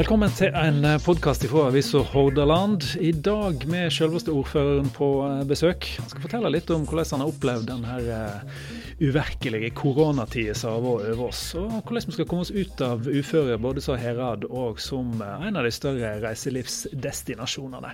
Velkommen til en podkast fra avisa Hordaland. I dag med selveste ordføreren på eh, besøk. Han skal fortelle litt om hvordan han har opplevd denne eh, uvirkelige koronatida som har vært over oss. Og hvordan vi skal komme oss ut av uføret både som herad og som eh, en av de større reiselivsdestinasjonene.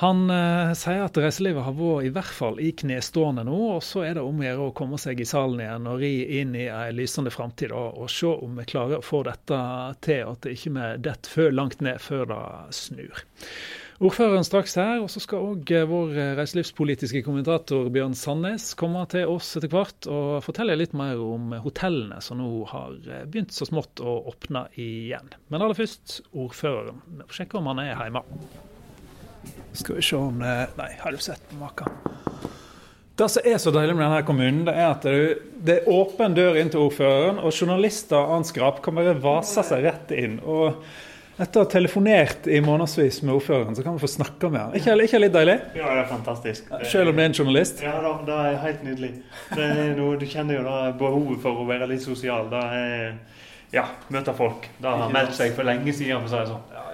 Han eh, sier at reiselivet har vært i hvert fall i knestående nå, og så er det om å gjøre å komme seg i salen igjen og ri inn i ei lysende framtid og, og, se om vi klarer å få dette til, at det ikke vi detter langt ned før det snur. Ordføreren straks her, og så skal òg eh, vår reiselivspolitiske kommentator Bjørn Sandnes komme til oss etter hvert og fortelle litt mer om hotellene som nå har eh, begynt så smått å åpne igjen. Men aller først ordføreren. Vi får sjekke om han er hjemme. Skal vi se om det Nei, har du sett på maken? Det som er så deilig med denne kommunen, det er at det er åpen dør inn til ordføreren, og journalister og annet skrap kan bare vase seg rett inn. og etter å ha telefonert i månedsvis med ordføreren, så kan vi få snakke med han. Ikke, ikke litt deilig? Ja, det er fantastisk. Selv om det er en journalist? Ja, da, det er helt nydelig. Det er noe, du kjenner jo da behovet for å være litt sosial. Det er ja, møte folk. Det har meldt seg for lenge siden, for å si det sånn.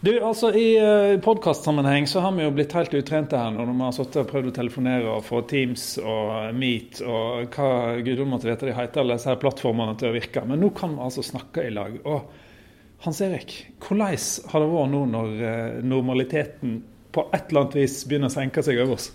Du, altså I uh, podkastsammenheng så har vi jo blitt helt utrente her når vi har sittet og prøvd å telefonere og få Teams og Meet og hva gudene måtte vite de heter, alle disse plattformene til å virke. Men nå kan vi altså snakke i lag. Og Hans Erik, hvordan har det vært nå når uh, normaliteten på et eller annet vis begynner å senke seg over oss?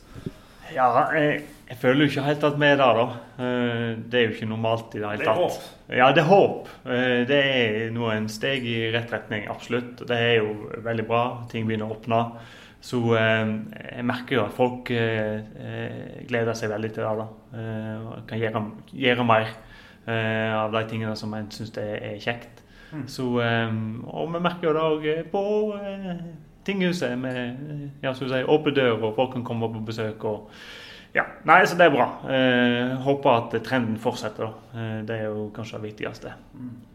Ja, jeg, jeg føler jo ikke helt at vi er der, da. Eh, det er jo ikke normalt i det hele tatt. Det er håp? Ja, det er håp. Eh, det er nå en steg i rett retning, absolutt. Det er jo veldig bra. Ting begynner å åpne. Så eh, jeg merker jo at folk gleder seg veldig til det. da. Kan gjøre, gjøre mer av de tingene som en syns er kjekt. Mm. Så, og vi merker jo det òg på tinghuset med ja, si, åpen dør, og folk kan komme på besøk. og ja, nei, så Det er bra. Eh, håper at trenden fortsetter. Eh, det er jo kanskje det viktigste. Mm.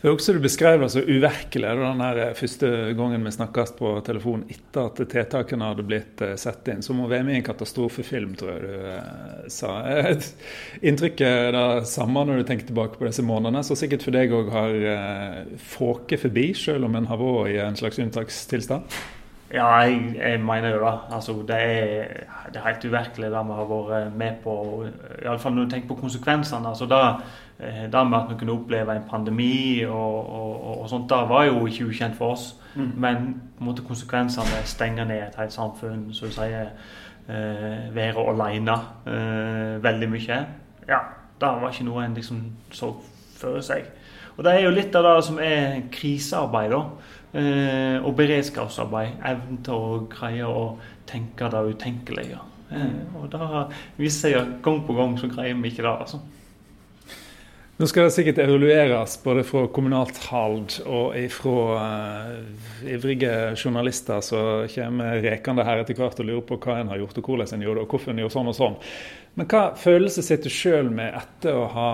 Det er Du beskrev det så uvirkelig den første gangen vi snakkes på telefon etter at tiltakene hadde blitt eh, satt inn. Som å være med i en katastrofefilm, tror jeg du eh, sa. Inntrykket er det samme når du tenker tilbake på disse månedene, som sikkert for deg òg har eh, fåket forbi, selv om en har vært i en slags unntakstilstand? Ja, jeg, jeg, mener jo det. Altså, det, er, det er helt uvirkelig det vi har vært med på. Iallfall når du tenker på konsekvensene. altså da, eh, Det med at vi kunne oppleve en pandemi og, og, og sånt, det var jo ikke ukjent for oss. Mm. Men måte konsekvensene stenger ned et helt samfunn, som sier eh, være alene eh, veldig mye. Ja, det var ikke noe en liksom så for seg. Og det er jo litt av det som er krisearbeid. da eh, og beredskapsarbeid. Evnen til å greie å tenke det utenkelige. Eh, og det viser seg at gang på gang så greier vi ikke det. altså. Nå skal det sikkert evalueres både fra kommunalt hold og fra uh, ivrige journalister som kommer rekende her etter hvert og lurer på hva en har gjort, og hvordan en gjorde det, og hvorfor en gjorde sånn og sånn. Men hva følelse sitter du sjøl med etter å ha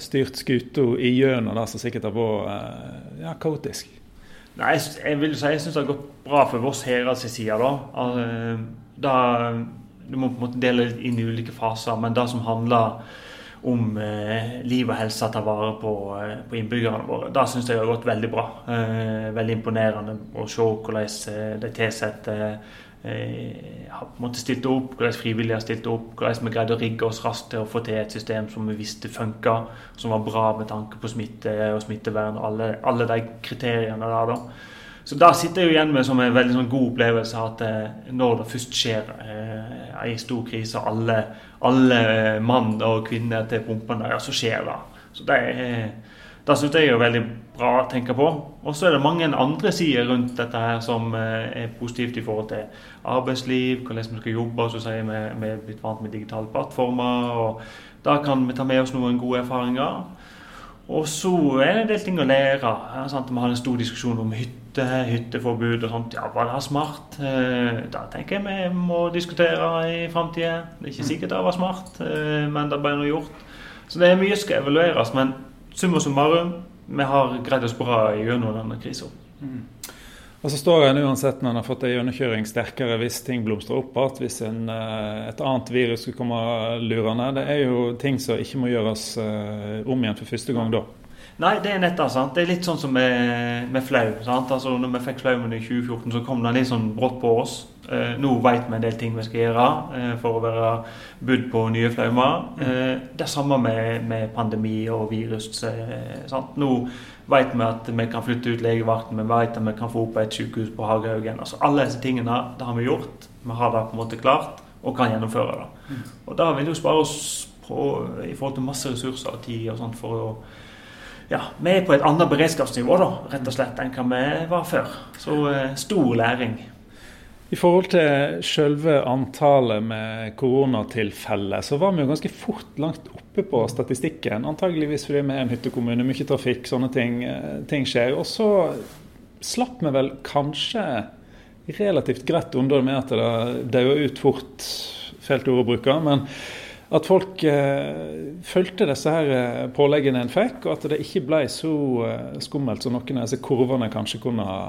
styrt skuta igjennom det som sikkert har vært uh, ja, kaotisk? Nei, jeg vil si jeg syns det har gått bra for Voss Herads side. da. Altså, da du må på en måte dele inn i ulike faser, men det som handler om eh, liv og helse, ta vare på, eh, på innbyggerne våre, det syns jeg har gått veldig bra. Eh, veldig imponerende å se hvordan eh, de tilsetter eh, har stilt opp, hvordan frivillige har stilt opp, hvordan vi greide å rigge oss raskt til å få til et system som vi visste funka, som var bra med tanke på smitte og smittevern og alle, alle de kriteriene der. da. Så da sitter jeg jo igjen med som en veldig sånn god opplevelse at eh, når det først skjer eh, en stor krise, alle, alle mann og kvinner til pumpene, ja, så skjer det. Så det eh, det syns jeg er veldig bra å tenke på. Og så er det mange andre sider rundt dette her som eh, er positivt i forhold til arbeidsliv, hvordan vi skal jobbe. så sier Vi er blitt vant med digitale plattformer. og Da kan vi ta med oss noen gode erfaringer. Og så er det en del ting å lære. Sant? Vi har en stor diskusjon om hytte, hytteforbud og sånt. Ja, var det smart? Eh, da tenker jeg vi må diskutere i framtida. Det er ikke sikkert det var smart, eh, men det ble noe gjort. Så det er mye skal evalueres. men summa summarum, vi har greid oss bra gjennom denne krisa. Mm. Og så står en uansett når en har fått ei gjennomkjøring sterkere hvis ting blomstrer opp igjen, hvis en, eh, et annet virus skulle komme lurende. Det er jo ting som ikke må gjøres om igjen for første gang da. Nei, det er nettopp sant. Det er litt sånn som med, med flau. sant? Altså, når vi fikk flaumen i 2014, så kom den litt sånn brått på oss. Eh, nå vet vi en del ting vi skal gjøre eh, for å være budd på nye flaumer. Eh, det er samme med, med pandemi og virus. Eh, sant? Nå vet vi at vi kan flytte ut legevakten, vi vet at vi kan få opp et sykehus på Hagehaugen. Altså, alle disse tingene det har vi gjort. Vi har det på en måte klart og kan gjennomføre det. Og da vil jo spare oss på, i forhold til masse ressurser og tid og sånt for å ja, vi er på et annet beredskapsnivå da, rett og slett enn hva vi var før. Så eh, stor læring. I forhold til selve antallet med koronatilfeller, så var vi jo ganske fort langt oppe på statistikken. Antageligvis fordi vi er en hyttekommune, mye trafikk, sånne ting, eh, ting skjer. Og så slapp vi vel kanskje relativt greit unna med at det dauer ut fort, fælt men at folk eh, fulgte disse her eh, påleggene en fikk, og at det ikke ble så eh, skummelt som noen av disse kurvene kanskje kunne ha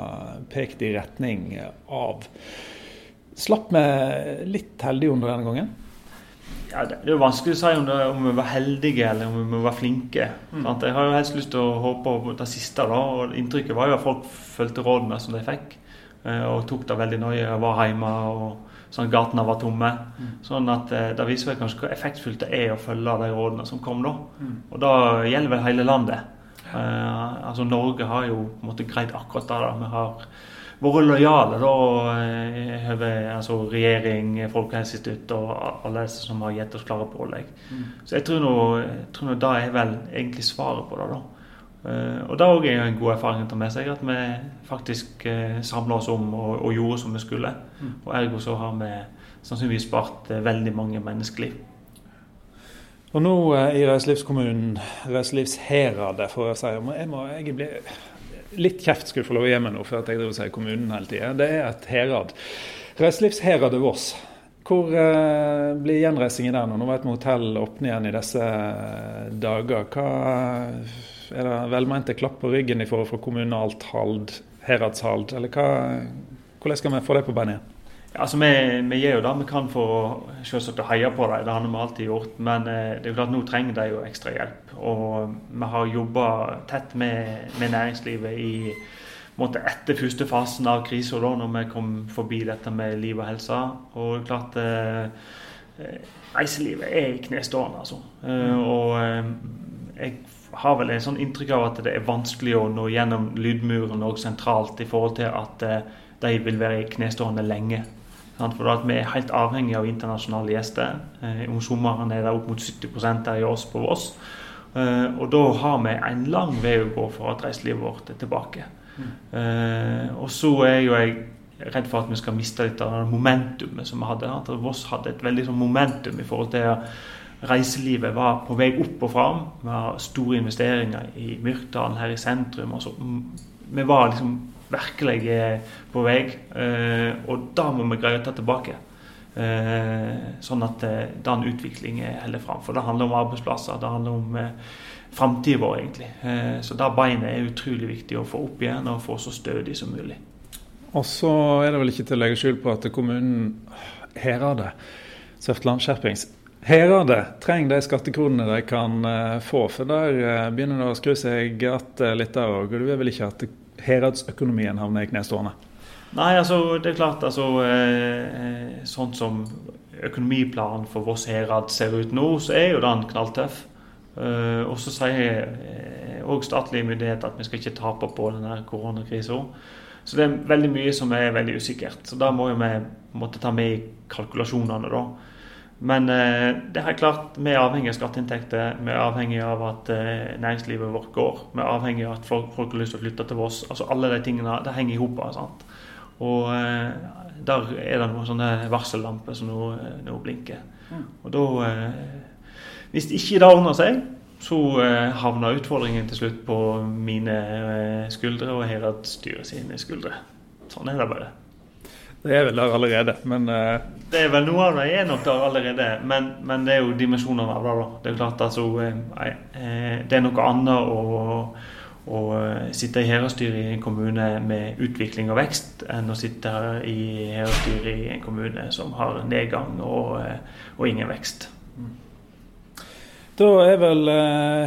pekt i retning av. Slapp vi litt heldige under denne gangen? Ja, det, er jo vanskelig å si om, det, om, vi var heldige eller om vi var flinke. Mm. Jeg har jo helst lyst til å håpe på det siste. da, og Inntrykket var jo at folk fulgte rådene som de fikk, eh, og tok det veldig nøye. og Var hjemme. og sånn at gatene var tomme. Mm. Sånn at eh, Det viser vel kanskje hvor effektfullt det er å følge de rådene som kom da. Mm. Og da gjelder vel hele landet. Eh, altså Norge har jo på en måte greid akkurat det. da. Vi har vært lojale da eh, over altså, regjering, Folkehelseinstituttet og alle disse som har gitt oss klare pålegg. Mm. Så jeg tror nå, jeg tror nå det er vel egentlig svaret på det. da. Uh, og det òg er en god erfaring å ta med seg, at vi faktisk uh, samla oss om og, og, gjorde som vi skulle. Mm. Og ergo så har vi sannsynligvis spart uh, veldig mange menneskeliv. Og nå i reiselivskommunen, Reiselivsheradet, får jeg si Jeg må jeg bli litt kjeft skulle få lov å gi meg nå for at jeg driver og sier kommunen hele tida. Det er et herad. Reiselivsheradet Voss. Hvor eh, blir gjenreisingen der nå? Nå vet vi hotell åpner igjen i disse dager. Hva er det velmente klapp på ryggen i forhold fra kommunalt hald, heradshald, eller hva, hvordan skal vi få det på beina igjen? Altså, vi, vi, gjør jo det vi kan for å heie på dem, det har vi alltid gjort. Men eh, det er jo klart nå trenger de jo ekstra hjelp. Og vi har jobba tett med, med, næringslivet i måte, etter første fasen av krisa, når vi kom forbi dette med liv og helse. Og det er klart eh, eh reiselivet er i knestående, altså. Mm. og eh, jeg har vel en sånn inntrykk av at det er vanskelig å nå gjennom lydmuren og sentralt i forhold til at eh, de vil være i knestående lenge. For at Vi er helt avhengige av internasjonale gjester. Eh, om sommeren er det opp mot 70 der i oss på Voss. Eh, og da har vi en lang vei å gå for at reiselivet vårt er tilbake. Mm. Og så er jo jeg redd for at vi skal miste litt av det momentumet som vi hadde. At Voss hadde et veldig sånn momentum i forhold til reiselivet var på vei opp og fram. Vi har store investeringer i Myrtdalen her i sentrum. Altså, vi var liksom virkelig eh, på vei. Eh, og da må vi greie å ta tilbake. Eh, sånn at den utviklingen holder fram. For det handler om arbeidsplasser. Det handler om framtida vår, egentlig. Så det beinet er utrolig viktig å få opp igjen og få så stødig som mulig. Og så er det vel ikke til å legge skjul på at kommunen Heradet, Søfteland skjerpings, Herade trenger de skattekronene de kan uh, få, for der uh, begynner det å skru seg att uh, litt der òg. Du vil vel ikke at heradsøkonomien havner i knestående? Nei, altså det er klart altså Sånn som økonomiplanen for Voss herad ser ut nå, så er jo den knalltøff. og så sier òg statlige myndigheter at vi skal ikke tape på denne koronakrisa. Så det er veldig mye som er veldig usikkert. Så da må vi måtte ta med i kalkulasjonene, da. Men eh, det er klart, vi er avhengig av skatteinntekter. Vi er avhengig av at eh, næringslivet vårt går. Vi er avhengig av at folk, folk, har lyst til å flytte til Voss. Altså Alle de tingene det henger i hop. Og eh, der er det noen sånne varsellamper som nå, nå blinker. Mm. Og da Hvis ikke det ordner seg, så havner utfordringen til slutt på mine skuldre og Herad-styret sine skuldre. Sånn er det bare. Det er vel der allerede, men uh... Det er vel noe av det er nok der allerede, men, men det er jo dimensjoner av det. da. Det er klart altså, eh, det er noe annet å, å sitte i herrestyret i en kommune med utvikling og vekst, enn å sitte i herrestyret i en kommune som har nedgang og, og ingen vekst. Da er vel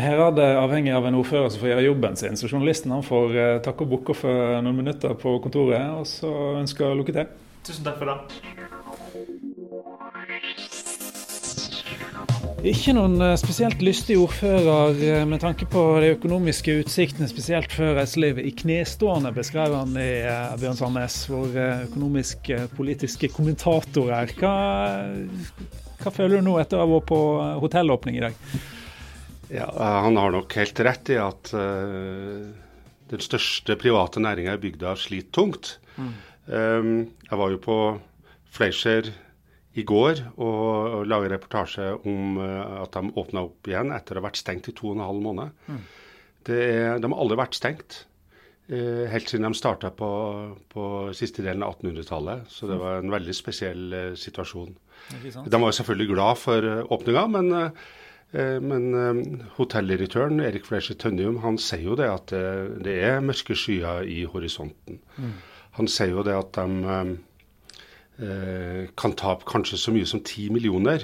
Herade avhengig av en ordfører som får gjøre jobben sin. Så journalisten han får takke og bukke for noen minutter på kontoret, og så ønsker lykke til. Tusen takk for det. Ikke noen eh, spesielt lystig ordfører med tanke på de økonomiske utsiktene, spesielt før reiselivet. I knestående beskrev han i Bjørn Sandnes, vår økonomisk-politiske kommentator her. Hva, hva føler du nå etter å ha vært på hotellåpning i dag? Ja, Han har nok helt rett i at uh, den største private næringa i bygda sliter tungt. Mm. Um, jeg var jo på Fleischer i går og, laga reportasje om uh, at de åpna opp igjen etter å ha vært stengt i to og en halv måned. Mm. Er, de har aldri vært stengt. Uh, helt siden de starta på, på, siste delen av 1800-tallet. Så det var en veldig spesiell situasjon. De var selvfølgelig glad for åpninga, men, men hotelldirektøren Erik Fleischer Tønnium han sier jo det at det, det er mørke skyer i horisonten. Mm. Han sier jo det at de kan tape kanskje så mye som 10 millioner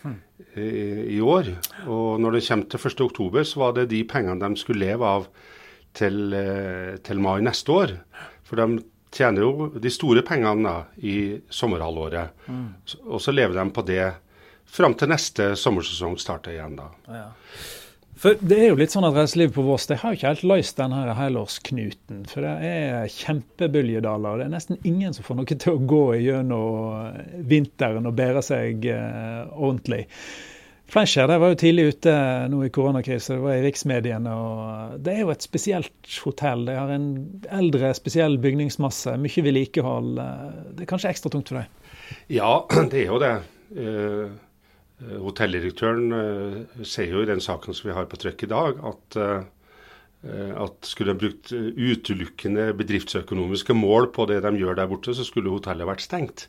hmm. i, i, år. Og når det kommer til 1.10, så var det de pengene de skulle leve av til, til mai neste år. For de tjener jo de store pengene da, i sommerhalvåret. Mm. Og så lever de på det fram til neste sommersesong starter igjen. da. Ja. For Det er jo litt sånn at reiselivet på Voss det har jo ikke helt løst denne helårsknuten. For det er kjempebølgedaler. Det er nesten ingen som får noe til å gå gjennom vinteren og bære seg eh, ordentlig. Fleischer var jo tidlig ute nå i koronakrisen, det var i riksmediene. og Det er jo et spesielt hotell. Det har en eldre, spesiell bygningsmasse, mye vedlikehold. Det er kanskje ekstra tungt for deg? Ja, det er jo det. Uh, hotelldirektøren ser sier jo i den saken som vi har på trykk i dag, at, uh, at skulle de brukt utelukkende bedriftsøkonomiske mål på det de gjør der borte, så skulle hotellet vært stengt.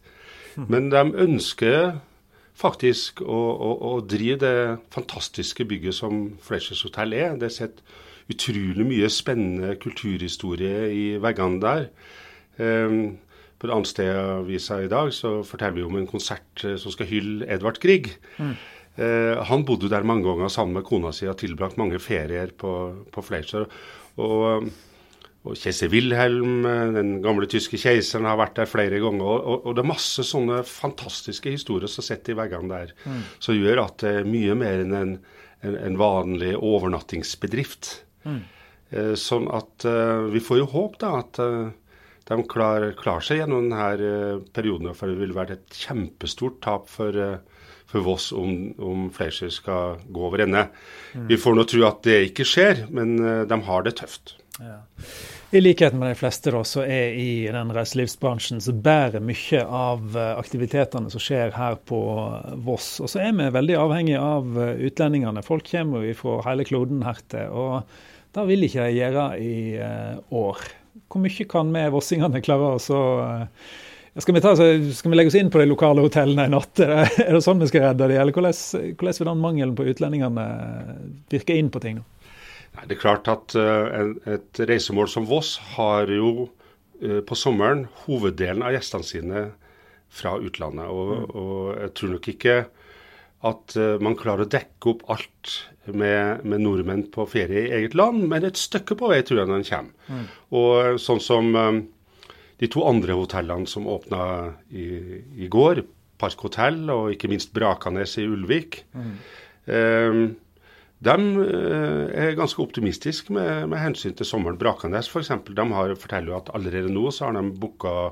Hm. Men de ønsker faktisk å, å, å, drive det fantastiske bygget som Fleischer Hotel er. Det sitter utrolig mye spennende kulturhistorie i veggene der. Um, på et annet sted i dag så forteller vi om en konsert eh, som skal hylle Edvard Grieg. Mm. Eh, han bodde der mange ganger sammen med kona si og tilbrakt mange ferier på, på Fleischer. Og og keiser Wilhelm, eh, den gamle tyske keiseren, har vært der flere ganger. Og, og, det er masse sånne fantastiske historier som sitter i veggene der, mm. som gjør at det er mye mer enn en, en, en vanlig overnattingsbedrift. Mm. Eh, sånn at eh, vi får jo håp da at eh, de klarer, klarer, seg gjennom denne eh, perioden. For det vil være et kjempestort tap for, eh, for Voss om, om Fleischer skal gå over ende. Mm. Vi får nå tro at det ikke skjer, men de har det tøft. Ja. I likhet med de fleste da, så er i den reiselivsbransjen så bærer mye av eh, aktivitetene som skjer her på Voss. Og så er vi veldig avhengig av eh, utlendingene. Folk kommer jo fra hele kloden her til. Og det vil ikke de gjøre i år. Hvor mye kan vi vossingene klare oss å skal vi, ta, skal vi, legge oss inn på de lokale hotellene i natt? Er det sånn vi skal redde dem? Eller hvordan, hvordan vil den mangelen på utlendingene virke inn på ting? nå? Nei, det er klart at uh, et reisemål som Voss har jo på sommeren hoveddelen av gjestene sine fra utlandet. Og, mm. og jeg tror nok ikke at man klarer å dekke opp alt med, med, nordmenn på ferie i eget land, men et stykke på vei tror jeg når den kommer. Mm. Og sånn som de to andre hotellene som åpna i, i, går, Park hotell og ikke minst Brakanes i Ulvik. Mm. De eh, er ganske optimistiske med, med, hensyn til sommeren. Brakanes f.eks. De har, forteller jo at allerede nå så har de booka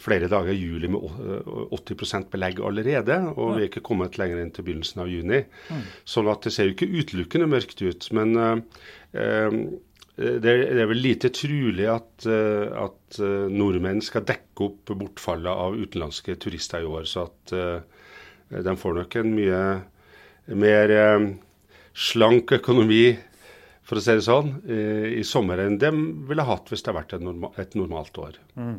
flere dager i juli med 80% belegg allerede. Og vi er ikke kommet lenger enn til begynnelsen av juni. Mm. Sånn at det ser jo ikke utelukkende mørkt ut. Men uh, det, er, vel lite trulig at, at nordmenn skal dekke opp bortfallet av utenlandske turister i år. Så at de får nok en mye mer eh, slank økonomi, for å si det sånn, eh, i sommer enn de ville hatt hvis det hadde vært et, et normalt år. Mm.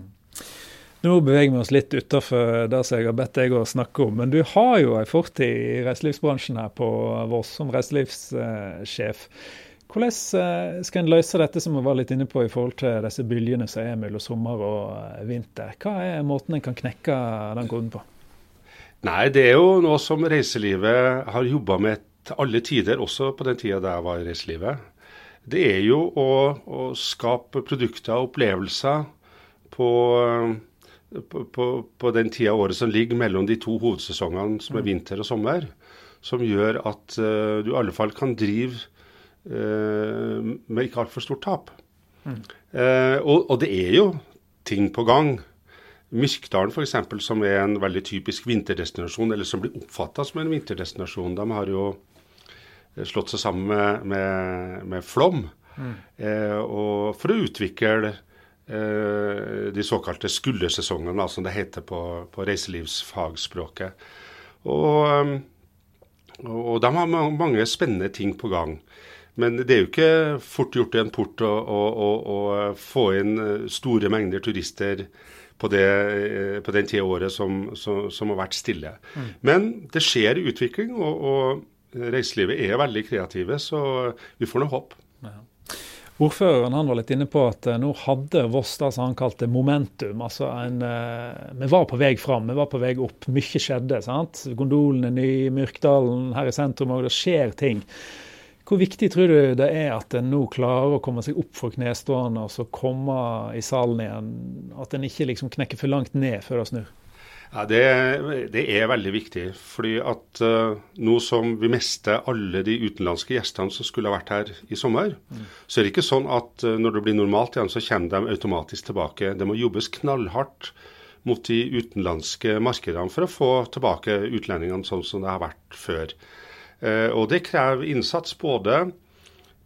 Nå beveger vi oss litt utafor det som jeg har bedt deg å snakke om. Men du har jo en fortid i reiselivsbransjen her på Voss som reiselivssjef. Hvordan eh, skal en løse dette som vi var litt inne på i forhold til disse byljene som er mellom sommer og vinter? Hva er måten en kan knekke den koden på? Nei, det er jo noe som reiselivet har jobba med til alle tider, også på den tida da jeg var i reiselivet. Det er jo å, å skape produkter og opplevelser på, på, på, på, den tida av året som ligger mellom de to hovedsesongene, som er mm. vinter og sommer. Som gjør at uh, du i alle fall kan drive uh, med ikke altfor stort tap. Mm. Uh, og, og det er jo ting på gang. Myrkdalen f.eks., som er en veldig typisk vinterdestinasjon, eller som blir oppfatta som en vinterdestinasjon, de har jo slått seg sammen med, med, med Flom mm. eh, for å utvikle de såkalte skuldersesongene, som det heter på, på reiselivsfagspråket. Og, eh, og, de har mange spennende ting på gang. Men det er jo ikke fort gjort i en port å, å, å, få inn eh, store mengder turister på, det, eh, på den tida av året som, som, som, har vært stille. Mm. Men det skjer utvikling, og, og reiselivet er veldig kreative, så vi får nå håp. Ja. Ordføreren han var litt inne på at uh, nå hadde Voss det han kalte momentum. altså en, uh, Vi var på vei fram, vi var på vei opp. Mye skjedde. sant? Gondolen er ny, Myrkdalen her i sentrum, og det skjer ting. Hvor viktig tror du det er at en nå klarer å komme seg opp for knestående og så komme i salen igjen? At en ikke liksom knekker for langt ned før det snur? Ja, det, det, er veldig viktig. fordi at uh, nå som vi mister alle de utenlandske gjestene som skulle ha vært her i sommer, mm. så er det ikke sånn at uh, når det blir normalt igjen, så kommer de automatisk tilbake. Det må jobbes knallhardt mot de utenlandske markedene for å få tilbake utlendingene sånn som det har vært før. Uh, og det krever innsats både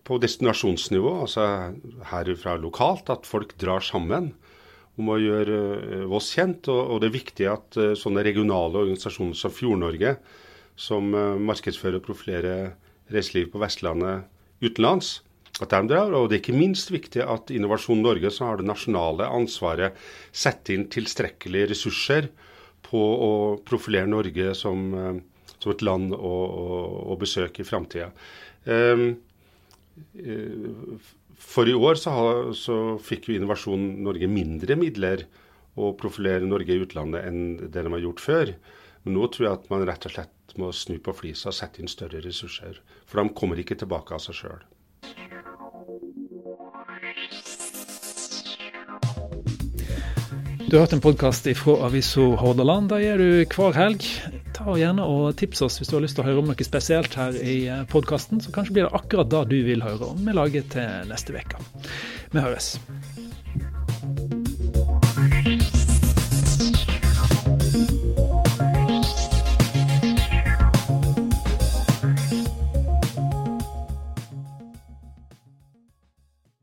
på destinasjonsnivå, altså herfra lokalt, at folk drar sammen om å gjøre eh, Voss kjent. Og, det er viktig at eh, sånne regionale organisasjoner som Fjord-Norge, som markedsfører og profilerer reiseliv på Vestlandet utenlands, at de drar. Og det er ikke minst viktig at Innovasjon Norge, som har det nasjonale ansvaret, setter inn tilstrekkelige ressurser på å profilere Norge som som et land å, å, å besøke i framtida. Um, for i år så, har, så fikk jo Innovasjon Norge mindre midler å profilere Norge i utlandet enn det de har gjort før. Men nå tror jeg at man rett og slett må snu på flisa og sette inn større ressurser. For de kommer ikke tilbake av seg sjøl. Du har hørt en podkast fra Avisa Hordaland. Der gjør du hver helg ta gjerne å tips oss hvis du har lyst til å høre om noe spesielt her i eh, podkasten. Så kanskje blir det akkurat det du vil høre om vi lager til neste uke. Vi høres.